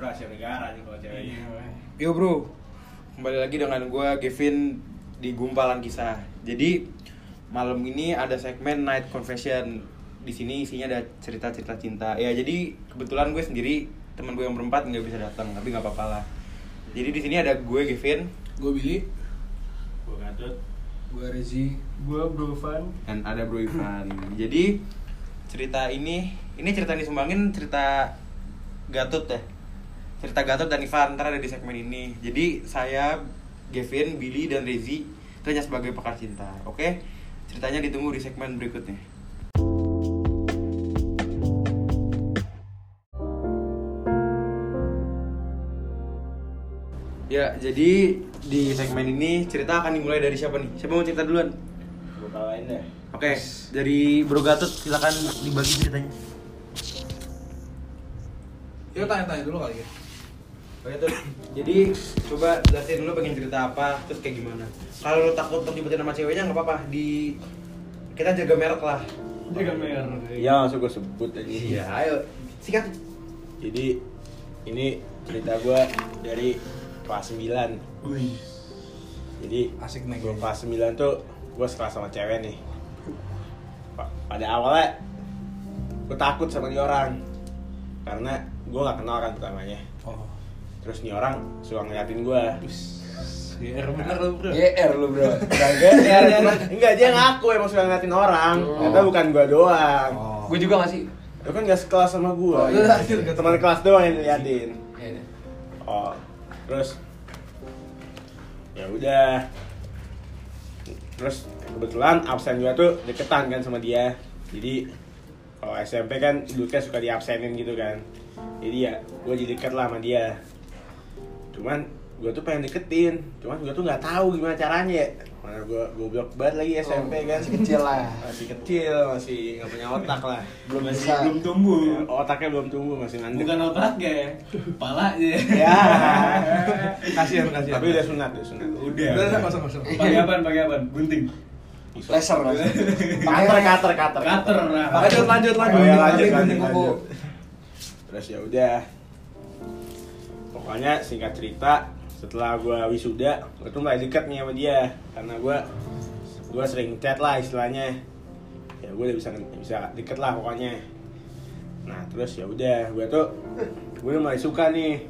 rahasia negara nih kalau ceweknya Yo bro, kembali lagi dengan gue Kevin di Gumpalan Kisah. Jadi malam ini ada segmen Night Confession. Di sini isinya ada cerita-cerita cinta. Ya jadi kebetulan gue sendiri teman gue yang berempat nggak bisa datang, tapi nggak apa-apa lah. Jadi di sini ada gue Kevin Gue Billy, gue ngatut gue Rezi, gue Brovan dan ada Bro Ivan. jadi cerita ini ini cerita yang disumbangin cerita Gatot ya. Cerita Gatot dan Ivan ntar ada di segmen ini. Jadi saya Kevin, Billy dan Rezi itu hanya sebagai pakar cinta. Oke? Ceritanya ditunggu di segmen berikutnya. Ya, jadi di segmen ini cerita akan dimulai dari siapa nih? Siapa mau cerita duluan? gue kalahin deh Oke, dari Bro Gatot silakan dibagi ceritanya. Yuk tanya-tanya dulu kali ya Oke tuh. Jadi coba jelasin dulu pengen cerita apa, terus kayak gimana. Kalau lo takut terlibatin sama ceweknya nggak apa-apa. Di kita jaga merek lah. jaga merah iya langsung gue sebut aja Iya, ayo. Sikat. jadi ini cerita gue dari kelas 9 Wih jadi Asik nih gue kelas 9 tuh gue suka sama cewek nih Pa- pada awalnya gue takut sama dia orang karena gue gak kenal kan pertamanya terus nih orang suka ngeliatin gue GR bener lu bro. GR lu bro. Enggak, dia, dia, enggak, dia ngaku emang suka ngeliatin orang. Oh. Ternyata bukan gue doang. Oh. Gue juga gak sih? Lu kan gak sekelas sama gue Oh, iya. Teman kelas doang yang ngeliatin Iya, iya. Oh, terus? Ya udah. Terus kebetulan absen gua tuh deketan kan sama dia. Jadi kalau SMP kan duduknya suka diabsenin gitu kan. Jadi ya gue jadi deket lah sama dia cuman gue tuh pengen deketin. Cuman gue tuh nggak tahu gimana caranya. Mana gue goblok banget lagi SMP Oh, kan. masih kecil lah. masih kecil masih nggak punya otak lah. Belum masih bisa. belum tumbuh. Ya, otaknya belum tumbuh masih ngandek bukan otaknya palanya ya. Kasihan kasihan. Tapi udah sunat udah sunat. Udah. Udah, udah, kosong kosong pakai apaan pakai apaan gunting. Laser cutter, cutter. cutter. Nah. Lanjut lanjut lanjut lanjut, lanjut. Terus ya udah. Pokoknya singkat cerita, setelah gua wisuda, gue tuh mulai deket nih sama dia karena gua gua sering chat lah istilahnya. Ya gue udah bisa bisa deket lah pokoknya. Nah terus ya udah, gua tuh gue mulai suka nih.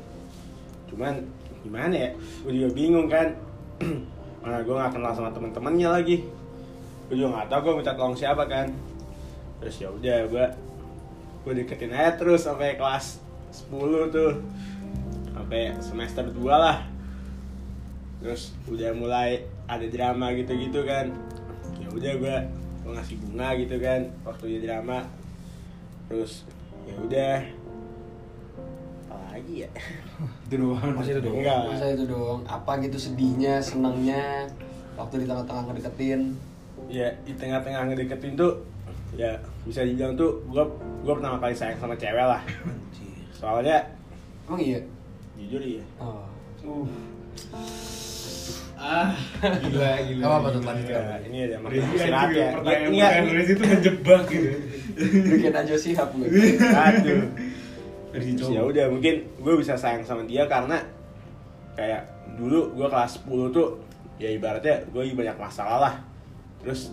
Cuman gimana ya? Gue juga bingung kan. Mana gue gak kenal sama temen-temennya lagi. Gue juga gak tau gue minta tolong siapa kan. Terus ya udah gue gue deketin aja terus sampai kelas 10 tuh sampai semester 2 lah. Terus udah mulai ada drama gitu-gitu kan. Ya udah gue gue ngasih bunga gitu kan waktu dia drama. Terus ya udah. Apa lagi ya? Itu doang. Masih itu doang. Enggak. Masa itu dong, apa gitu sedihnya, senangnya Waktu di tengah-tengah ngedeketin? Ya di tengah-tengah ngedeketin tuh ya bisa dibilang tuh gue gue pertama kali sayang sama cewek lah. Soalnya Emang iya? Jujur ya. Oh. Uh ah. Gila gila Apa apa tuh lanjut Ya, ini ada istirahat anjing ya. pertanyaan Ini ya, pertanyaan Rizky itu menjebak gitu. Bikin aja sih hap gue Aduh. Ya udah mungkin gue bisa sayang sama dia karena kayak dulu gue kelas 10 tuh ya ibaratnya gue banyak masalah lah. Terus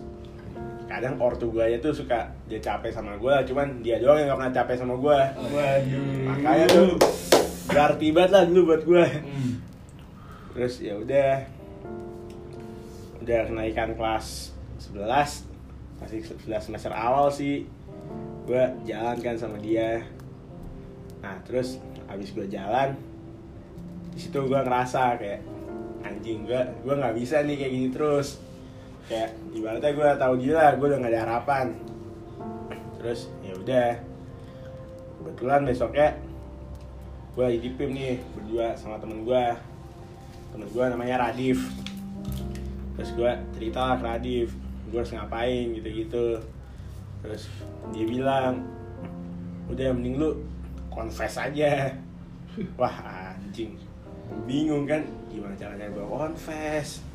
kadang ortu gue aja tuh suka dia capek sama gue, cuman dia doang yang gak pernah capek sama gue. waduh. Makanya tuh berarti banget lah dulu buat gue. Hmm. Terus ya udah. Udah kenaikan kelas 11 masih sudah semester awal sih. Gue jalan kan sama dia. Nah terus habis gue jalan di situ gue ngerasa kayak anjing gue gue nggak bisa nih kayak gini terus. Kayak ibaratnya gue tahu dia lah gue udah gak ada harapan. Terus ya udah. Kebetulan besoknya gue di PIM nih berdua sama temen gue temen gue namanya Radif. Terus gue cerita ke Radif gue harus ngapain gitu-gitu. Terus dia bilang udah mending lu confess aja. Wah anjing. Bingung kan gimana caranya gue confess?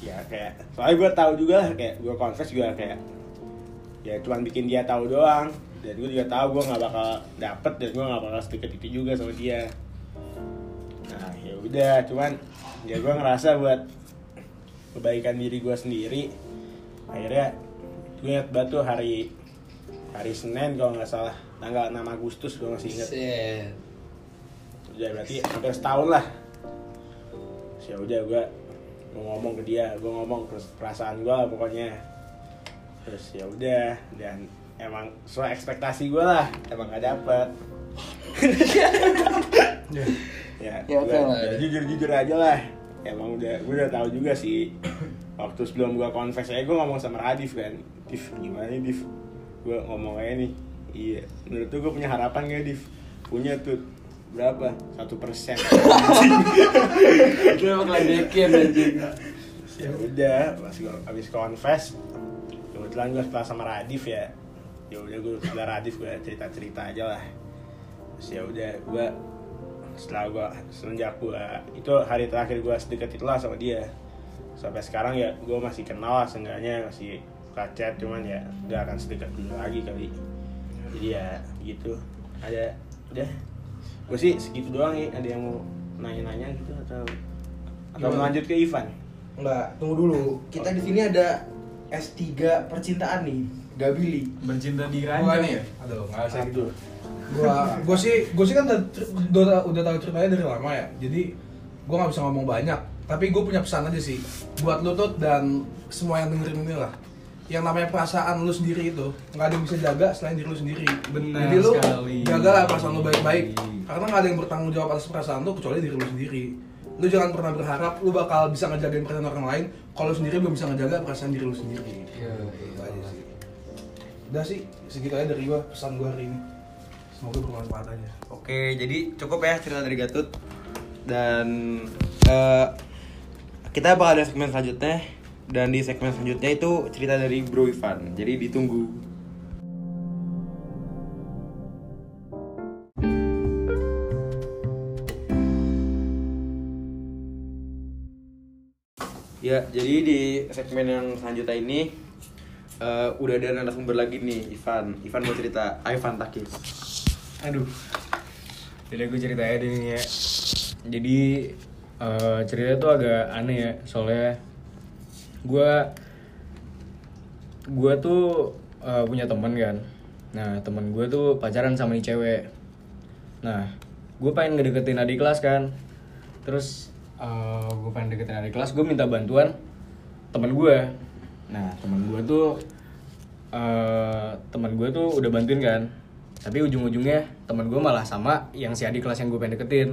Ya kayak soalnya gue tahu juga kayak gue confess juga kayak ya cuman bikin dia tahu doang dan gue juga tahu gue nggak bakal dapet dan gue nggak bakal sedikit itu juga sama dia. Ya udah cuman ya gue ngerasa buat kebaikan diri gue sendiri akhirnya gue inget banget tuh hari hari Senin kalau nggak salah tanggal 6 Agustus gue masih Set. udah berarti hampir setahun lah. Ya udah gue mau ngomong ke dia gue ngomong terus perasaan gue pokoknya. Terus ya udah dan emang sesuai ekspektasi gue lah. Emang gak dapet. Ya, Ya, gua- lah. ya jujur jujur aja lah. Emang udah gue udah tahu juga sih waktu sebelum gue confess aja gue ngomong sama Radif kan. Div gimana nih Div gue ngomong aja nih. Iya menurut tuh gue punya harapan gak Div punya tuh berapa? Satu persen. Itu emang ledekin anjing. ya udah pas gue abis confess kebetulan gue setelah sama Radif ya ya udah gue Radif gue cerita cerita aja lah. Terus ya udah gue setelah gue semenjak gue itu hari terakhir gue sedekat itulah sama dia. Sampai sekarang ya gue masih kenal lah seenggaknya masih suka chat cuman ya gak akan sedekat dulu lagi kali. Jadi ya gitu. Ada udah. Gue sih segitu doang ya ada yang mau nanya-nanya gitu atau atau Gimana? lanjut ke Ivan? Enggak, tunggu dulu. Kita di sini ada S3 percintaan nih, Gabili. Bercinta di Gua nih. ya? Aduh, enggak usah gitu. Gua gua sih gua sih kan udah udah, tahu ceritanya dari lama ya. Jadi gua nggak bisa ngomong banyak, tapi gue punya pesan aja sih buat lu tuh dan semua yang dengerin ini lah. Yang namanya perasaan lu sendiri itu nggak ada yang bisa jaga selain diri lu sendiri. Benar Jadi lu sekali. jagalah perasaan lu baik-baik. Karena nggak ada yang bertanggung jawab atas perasaan lu kecuali diri lu sendiri. Lu jangan pernah berharap lu bakal bisa ngejagain perasaan orang lain kalau sendiri belum bisa ngejaga perasaan diri lu sendiri. Iya, Itu aja sih. Udah sih, segitu aja dari gua pesan gua hari ini. Semoga bermanfaat aja. Oke, jadi cukup ya cerita dari Gatut dan eh, kita bakal ada segmen selanjutnya dan di segmen selanjutnya itu cerita dari Bro Ivan. Jadi ditunggu. Ya, jadi di segmen yang selanjutnya ini eh, udah ada narasumber lagi nih, Ivan. Ivan mau cerita, Ivan Takis. Aduh. Jadi gue cerita deh nih ya. Jadi eh, cerita tuh agak aneh ya, soalnya gue gue tuh eh, punya teman kan. Nah teman gue tuh pacaran sama nih cewek. Nah gue pengen ngedeketin adik kelas kan. Terus gue pengen deketin adik kelas, gue minta bantuan teman gue. Nah teman gue tuh eh teman gue tuh udah bantuin kan. Tapi ujung-ujungnya teman gue malah sama yang si adik kelas yang gue pengen deketin.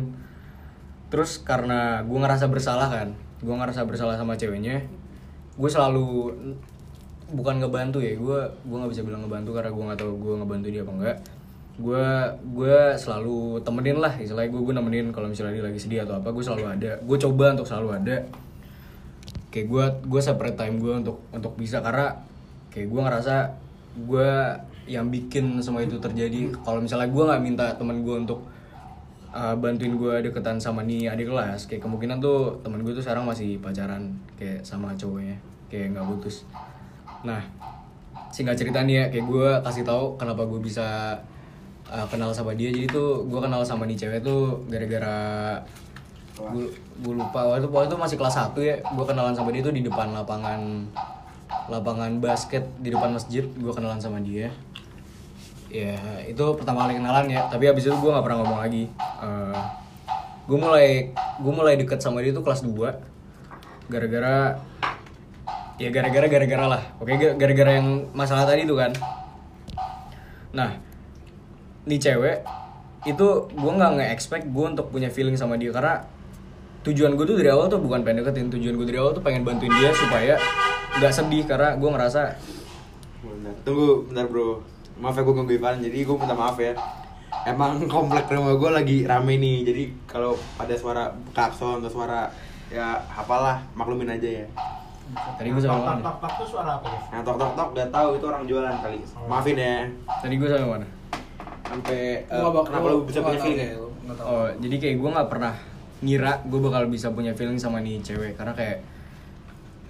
Terus karena gue ngerasa bersalah kan gue ngerasa bersalah sama ceweknya gue selalu bukan ngebantu ya gue gue nggak bisa bilang ngebantu karena gue nggak tahu gue ngebantu dia apa enggak gue gue selalu temenin lah istilahnya gue gue nemenin kalau misalnya dia lagi sedih atau apa gue selalu ada. Gue coba untuk selalu ada. Kayak gue gue separate time gue untuk untuk bisa karena kayak gue ngerasa gue yang bikin semua itu terjadi kalau misalnya gue nggak minta teman gue untuk uh, bantuin gue deketan sama nih adik kelas kayak kemungkinan tuh teman gue tuh sekarang masih pacaran kayak sama cowoknya kayak nggak putus. Nah singkat cerita nih ya kayak gue kasih tahu kenapa gue bisa uh, kenal sama dia. Jadi tuh gue kenal sama nih cewek tuh gara-gara gue lupa waktu itu masih kelas 1 ya gue kenalan sama dia tuh di depan lapangan lapangan basket di depan masjid gue kenalan sama dia. Ya itu pertama kali kenalan ya tapi habis itu gue nggak pernah ngomong lagi. Gue mulai gue mulai deket sama dia tuh kelas 2 gara-gara ya gara-gara gara-gara lah. Oke gara-gara yang masalah tadi tuh kan. Nah nih cewek itu gue nggak nge-expect gue untuk punya feeling sama dia karena tujuan gue tuh dari awal tuh bukan pengen deketin tujuan gue dari awal tuh pengen bantuin dia supaya nggak sedih karena gue ngerasa Bentar. Tunggu bentar bro. Maaf ya gue ganggu Ivan. Jadi gue minta maaf ya. Emang komplek rumah gue lagi rame nih. Jadi kalau ada suara klakson atau suara Ya apalah. Maklumin aja ya. Tadi gue sama mana Tok tok tuh suara apa ya? Nah tok tok tok. Gak tahu itu orang jualan kali. Maafin ya. Tadi gue sama mana Sampai eh, Gua bak- Kenapa lu bisa punya feeling ya? tahu. oh jadi kayak gue nggak pernah ngira gue bakal bisa punya feeling sama nih cewek. Karena kayak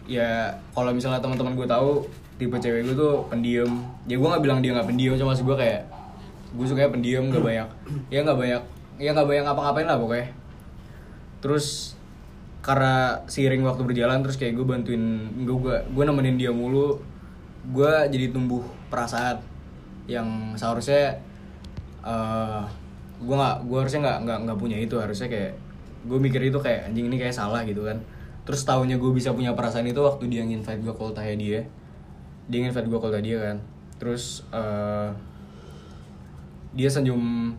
ya kalau misalnya teman-teman gue tahu tipe cewek gue tuh pendiam. Ya gue nggak bilang dia nggak pendiam cuma maksud gue kayak gue suka pendiam nggak banyak ya nggak banyak ya nggak banyak ngapa-ngapain lah pokoknya. Terus karena seiring waktu berjalan terus kayak gue bantuin gue gue gue nemenin dia mulu gue jadi tumbuh perasaan yang seharusnya eh gue nggak gue harusnya nggak nggak nggak punya itu. Harusnya kayak gue mikir itu kayak anjing ini kayak salah gitu kan terus tahunya gue bisa punya perasaan itu waktu dia invite gue call tanya dia. Dia invite gue call dia kan. Terus eh dia senyum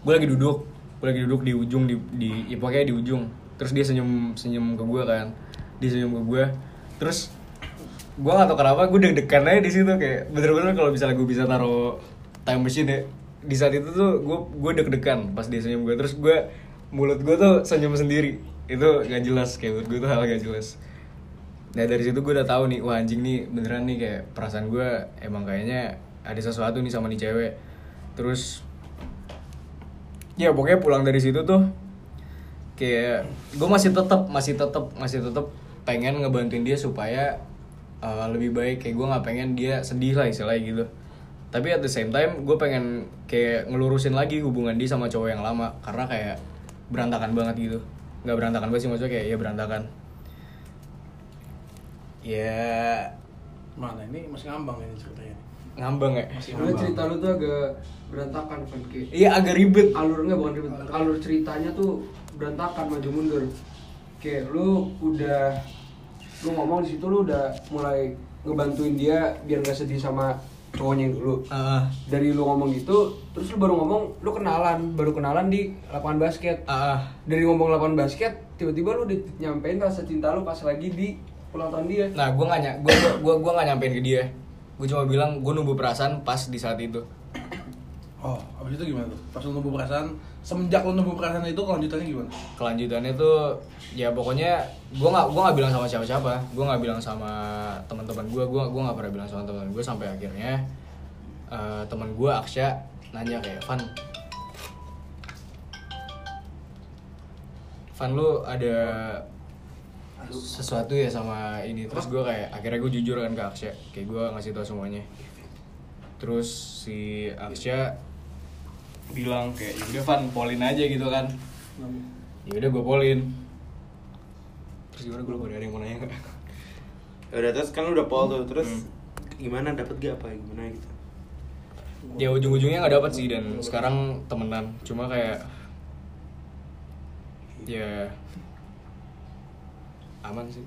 gue lagi duduk. Gue lagi duduk di ujung di di ya pokoknya di ujung. Terus dia senyum senyum ke gue kan. Dia senyum ke gue terus gue gak tau kenapa gue deg-degan aja di situ kayak bener-bener kalau misalnya gue bisa taruh time machine ya di saat itu tuh gue gue deg-degan pas dia senyum gue terus gue mulut gue tuh senyum sendiri itu gak jelas kayak menurut gue tuh hal gak jelas. Nah dari situ gue udah tahu nih, wah anjing nih beneran nih kayak perasaan gue emang kayaknya ada sesuatu nih sama nih cewek. Terus ya pokoknya pulang dari situ tuh kayak gue masih tetap masih tetap masih tetap pengen ngebantuin dia supaya uh, lebih baik. Kayak gue nggak pengen dia sedih lah istilahnya gitu. Tapi at the same time gue pengen kayak ngelurusin lagi hubungan dia sama cowok yang lama. Karena kayak berantakan banget gitu nggak berantakan banget sih maksudnya kayak ya berantakan ya Mana ini masih ngambang ini ceritanya. ngambang ya Sebenarnya cerita lu tuh agak berantakan kan Ki. iya agak ribet Alurnya bukan ribet, alur ceritanya tuh berantakan maju mundur. Kayak lu udah lu ngomong di situ lu udah mulai ngebantuin dia biar gak sedih sama cowoknya yang dulu. ah Dari lu ngomong gitu, terus lu baru ngomong lu kenalan, baru kenalan di lapangan basket. ah Dari ngomong lapangan basket, tiba-tiba lu nyampein rasa cinta lu pas lagi di ulang tahun dia. nah gue nggak gue gue gue nggak nyampein ke dia gue cuma bilang gue nunggu perasaan pas di saat itu Oh, abis itu gimana tuh? Pas lu nunggu perasaan, semenjak lu nunggu perasaan itu kelanjutannya gimana? kelanjutannya tuh ya pokoknya gue nggak gue nggak bilang sama siapa siapa gue nggak bilang sama teman-teman gue gue gue nggak pernah bilang sama teman gue sampai akhirnya eh, teman gue Aksya nanya kayak Van Van lu ada sesuatu ya sama ini? Terus gue kayak akhirnya gue jujur kan ke Aksya. Kayak gue ngasih tau semuanya. Terus si Aksya bilang kayak ya udah Van polin aja gitu kan. Ya udah gue polin. Terus gimana? Gue lupa ada yang mau nanya nggak? Ya udah terus kan lu udah pol tuh terus gimana? Dapet gak apa gimana gitu? Ya ujung-ujungnya nggak dapat sih dan. Sekarang temenan. Cuma kayak ya aman sih.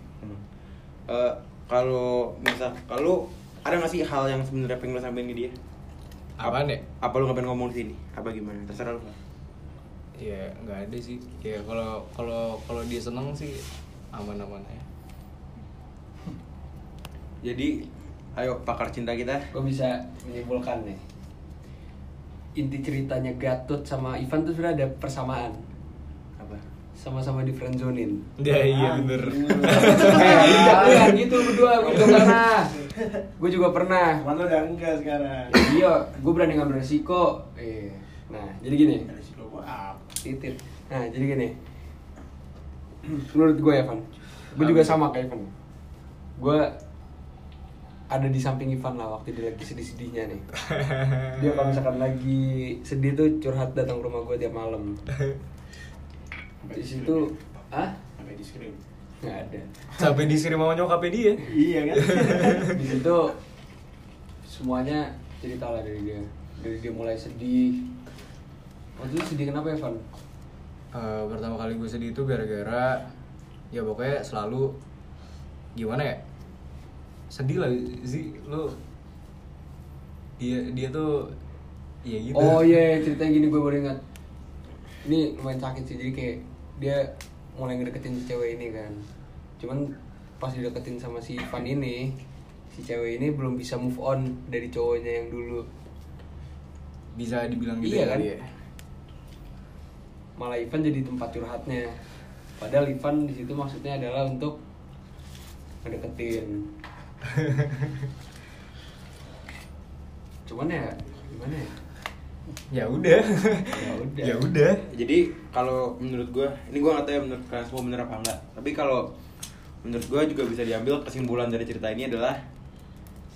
Eh, kalau misal kalau ada nggak sih hal yang sebenarnya pengen lu sampein ke dia apaan ya? Apa lu pengen ngomong di sini? Apa gimana? Terserah lu. Ya nggak ada sih. Ya kalau kalau kalau dia seneng sih aman-aman aja. Jadi ayo pakar cinta kita. Gue bisa menyimpulkan nih. Inti ceritanya Gatot sama Ivan tuh sebenarnya ada persamaan sama-sama di friendzonin. Ya iya bener. Eh gitu berdua gue juga pernah. Gue juga pernah. Cuman lu udah enggak sekarang. Iya gue berani ngambil resiko. Eh nah jadi gini. Resiko gua apa? titit. Nah jadi gini. Menurut gue ya Van gue juga sama kayak Ivan gue ada di samping Ivan lah waktu dia lagi sedih-sedihnya nih. Dia kalau misalkan lagi sedih tuh curhat datang ke rumah gue tiap malam di situ ah sampai di screen. Nggak ada. Sampai disirim sama nyokapnya dia. Iya kan? Di situ semuanya cerita lah dari dia. Dari dia mulai sedih. Waktu itu sedih kenapa ya Van? Eh, pertama kali gue sedih itu gara-gara ya pokoknya selalu gimana ya? Sedih lah sih lu. Dia dia tuh ya gitu. Oh iya, ceritanya gini gue baru ingat. Ini lumayan sakit sih, jadi kayak dia mulai ngedeketin si cewek ini kan. Cuman pas dideketin sama si Ivan ini, si cewek ini belum bisa move on dari cowoknya yang dulu. bisa dibilang gitu Iya ya kan? ya. Malah Ivan jadi tempat curhatnya. Padahal Ivan di situ maksudnya adalah untuk ngedeketin. Cuman ya gimana ya? ya udah Ya udah. ya udah jadi kalau menurut gua ini gua nggak tahu ya menurut kalian semua bener apa enggak tapi kalau menurut gua juga bisa diambil kesimpulan dari cerita ini adalah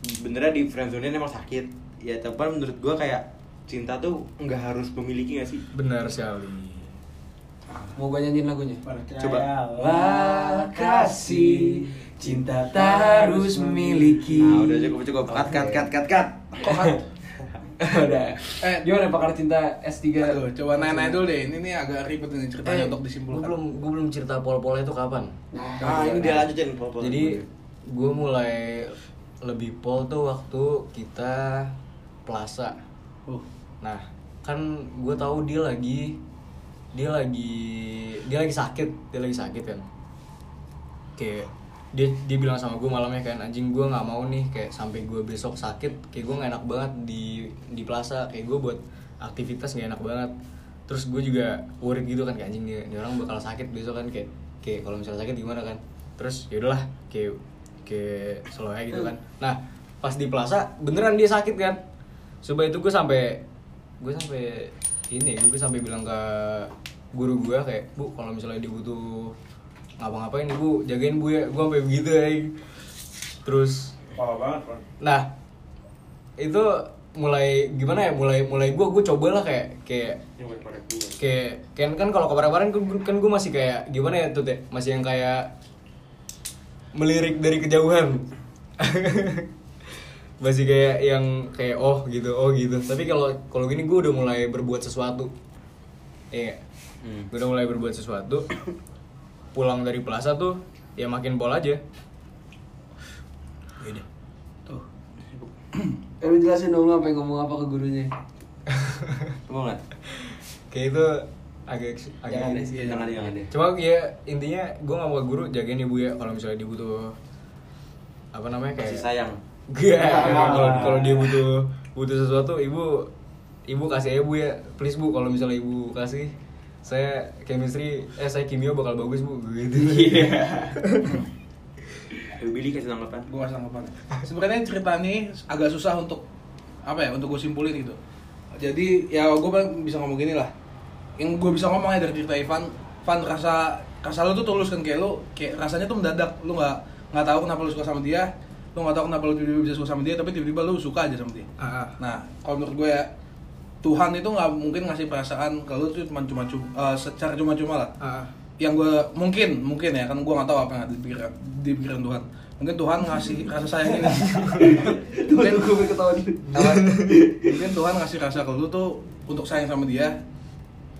sebenarnya di friendzone emang sakit ya tapi menurut gua kayak cinta tuh nggak harus memiliki gak sih benar sekali Mau gue nyanyiin lagunya? Coba. Kasih cinta tak harus memiliki. Nah, udah cukup cukup. Cut cut cut cut cut. Udah. Eh, Gimana pakar cinta S3? Aduh, coba nanya-nanya dulu deh. Ini nih agak ribet ini ceritanya untuk gue disimpulkan. belum gue belum cerita pol-polnya itu kapan Ah, ini dia lanjutin Pol-Pol. jadi gue mulai lebih pol tuh waktu kita plaza Uh, nah kan gue tahu dia lagi dia lagi dia lagi sakit dia lagi sakit kan kayak dia dia bilang sama gue malamnya kan anjing gue nggak mau nih kayak sampai gue besok sakit kayak gue nggak enak banget di di plaza kayak gue buat aktivitas nggak enak banget. Terus gue juga worried gitu kan kayak anjing dia, orang bakal sakit besok kan kayak kayak kalau misalnya sakit gimana kan. Terus ya udahlah kayak kayak slow aja gitu kan. Nah pas di plaza beneran dia sakit kan. Coba itu gue sampai gue sampai ini gue sampai bilang ke guru gue kayak bu kalau misalnya dia butuh ngapa-ngapain ibu jagain bu ya. Gue sampai begitu ya. Terus Parah banget, Bang. nah itu mulai gimana ya? Mulai mulai gue gue cobalah kayak kayak kayak kan kan kalau kemarin-kemarin kan, kan gue masih kayak gimana ya tuh teh? Masih yang kayak melirik dari kejauhan. Masih kayak yang kayak oh gitu oh gitu. Tapi kalau kalau gini gue udah mulai berbuat sesuatu. Iya. Gue udah mulai berbuat sesuatu pulang dari plaza tuh ya makin pol aja Yaudah. tuh. Eh lu jelasin dong lu apa yang ngomong apa ke gurunya. Mau nggak? kayak itu agak agak Jangan deh, sih. jangan jangan deh. Cuma ya intinya gue gak mau guru jagain ibu ya kalau misalnya dia butuh apa namanya kayak Kasih sayang. Gak, kalau kalau dia butuh butuh sesuatu ibu ibu kasih aja bu ya please bu kalau misalnya ibu kasih saya chemistry eh saya kimia bakal bagus bu gitu. Iya. Billy kasih tanggapan. gue kasih tanggapan sebenarnya cerita ini agak susah untuk apa ya untuk gue simpulin gitu jadi ya gue bisa ngomong gini lah yang gue bisa ngomong ya dari cerita Ivan Van rasa rasa lu tuh tulus kan kayak lu kayak rasanya tuh mendadak lu nggak nggak tahu kenapa lu suka sama dia lu nggak tahu kenapa lu tiba-tiba bisa suka sama dia tapi tiba-tiba lu suka aja sama dia Ah, ah. nah kalau menurut gue ya Tuhan itu nggak mungkin ngasih perasaan kalau tuh cuma cuma cuma secara cuma-cuma lah. Ah, ah. yang gue mungkin mungkin ya kan gue nggak tahu apa yang ada di pikiran di pikiran Tuhan. Mungkin Tuhan ngasih rasa sayang ini. Mungkin gue ketahuan. mungkin Tuhan ngasih rasa ke lu tuh untuk sayang sama dia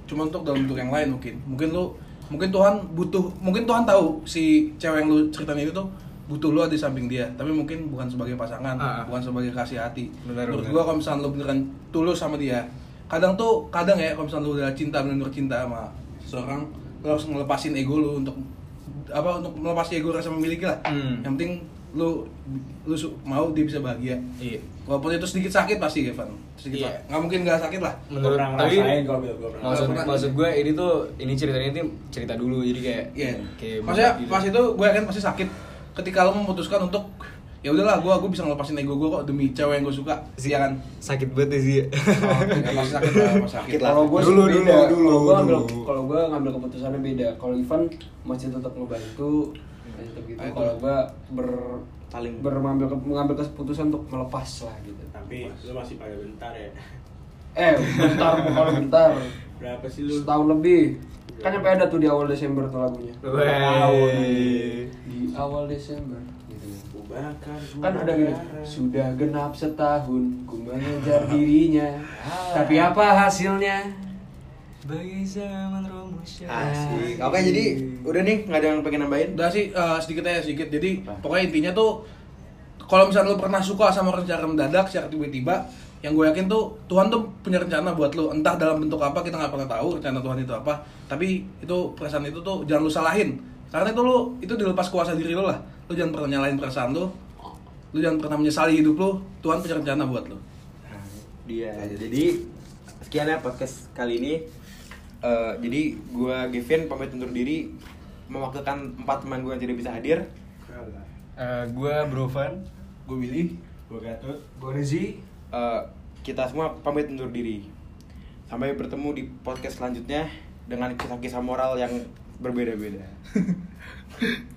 cuma untuk dalam bentuk yang lain mungkin. Mungkin lu mungkin Tuhan butuh mungkin Tuhan tahu si cewek yang lu ceritain itu tuh butuh lu ada di samping dia tapi mungkin bukan sebagai pasangan Ah, ah. bukan sebagai kasih hati Benar, menurut benar. gua kalau misalnya lu beneran tulus sama dia kadang tuh kadang ya kalau misalnya lu udah cinta benar-benar cinta sama seseorang lu harus ngelepasin ego lu untuk apa untuk melepas ego rasa memiliki lah Hmm. yang penting lu lu su- mau dia bisa bahagia Iya. walaupun itu sedikit sakit pasti Evan sedikit Iya. sakit. nggak mungkin nggak sakit lah Menurut pernah tapi kalau gitu, gua pernah. maksud Pernah. maksud gue ini tuh ini ceritanya itu cerita dulu jadi kayak Iya. kayak Maksudnya gitu. pas itu gue yakin pasti sakit ketika lo memutuskan untuk ya udahlah gue gue bisa ngelepasin ego gue kok demi cewek yang gue suka sih Iya kan sakit banget sih oh, ya, pasti sakit lah pasti sakit lah Kalau gue Dulu, beda. dulu, dulu, Kalau gue ngambil dulu. kalau gue ngambil keputusannya beda. Kalau Ivan masih tetap ngebantu, masih tetap gitu. Itu. Kalau gue ber Saling. ber mengambil mengambil keputusan untuk melepas lah gitu. Tapi lu masih pada bentar ya. Eh, bentar bukan bentar. Berapa sih lu? Setahun lebih. Kan sampai ada tuh di awal Desember tuh lagunya. Wey. Di awal Desember gitu. Kan ada gini, sudah genap setahun ku mengejar dirinya. Tapi apa hasilnya? Bagi zaman Romusha Asik. Oke, jadi udah nih nggak ada yang pengen nambahin. udah sih eh, sedikit aja sedikit jadi pokoknya intinya tuh kalau misalnya lo pernah suka sama orang secara mendadak secara tiba-tiba yang gue yakin tuh Tuhan tuh punya rencana buat lo entah dalam bentuk apa kita nggak pernah tahu rencana Tuhan itu apa. Tapi itu perasaan itu tuh jangan lo salahin. Karena itu lo itu dilepas kuasa diri lo lah. Lo jangan pernah nyalahin perasaan lo lo jangan pernah menyesali hidup lo Tuhan punya rencana buat lo Nah, dia. Jadi sekian ya podcast kali ini. Eh, jadi gua Gavin pamit undur diri. Mewakilkan empat teman gue yang tidak bisa hadir. Gue Brovan gue Willy. Gua Gatot. Gue Rizzy. Eh, kita semua pamit undur diri. Sampai bertemu di podcast selanjutnya dengan kisah-kisah moral yang berbeda-beda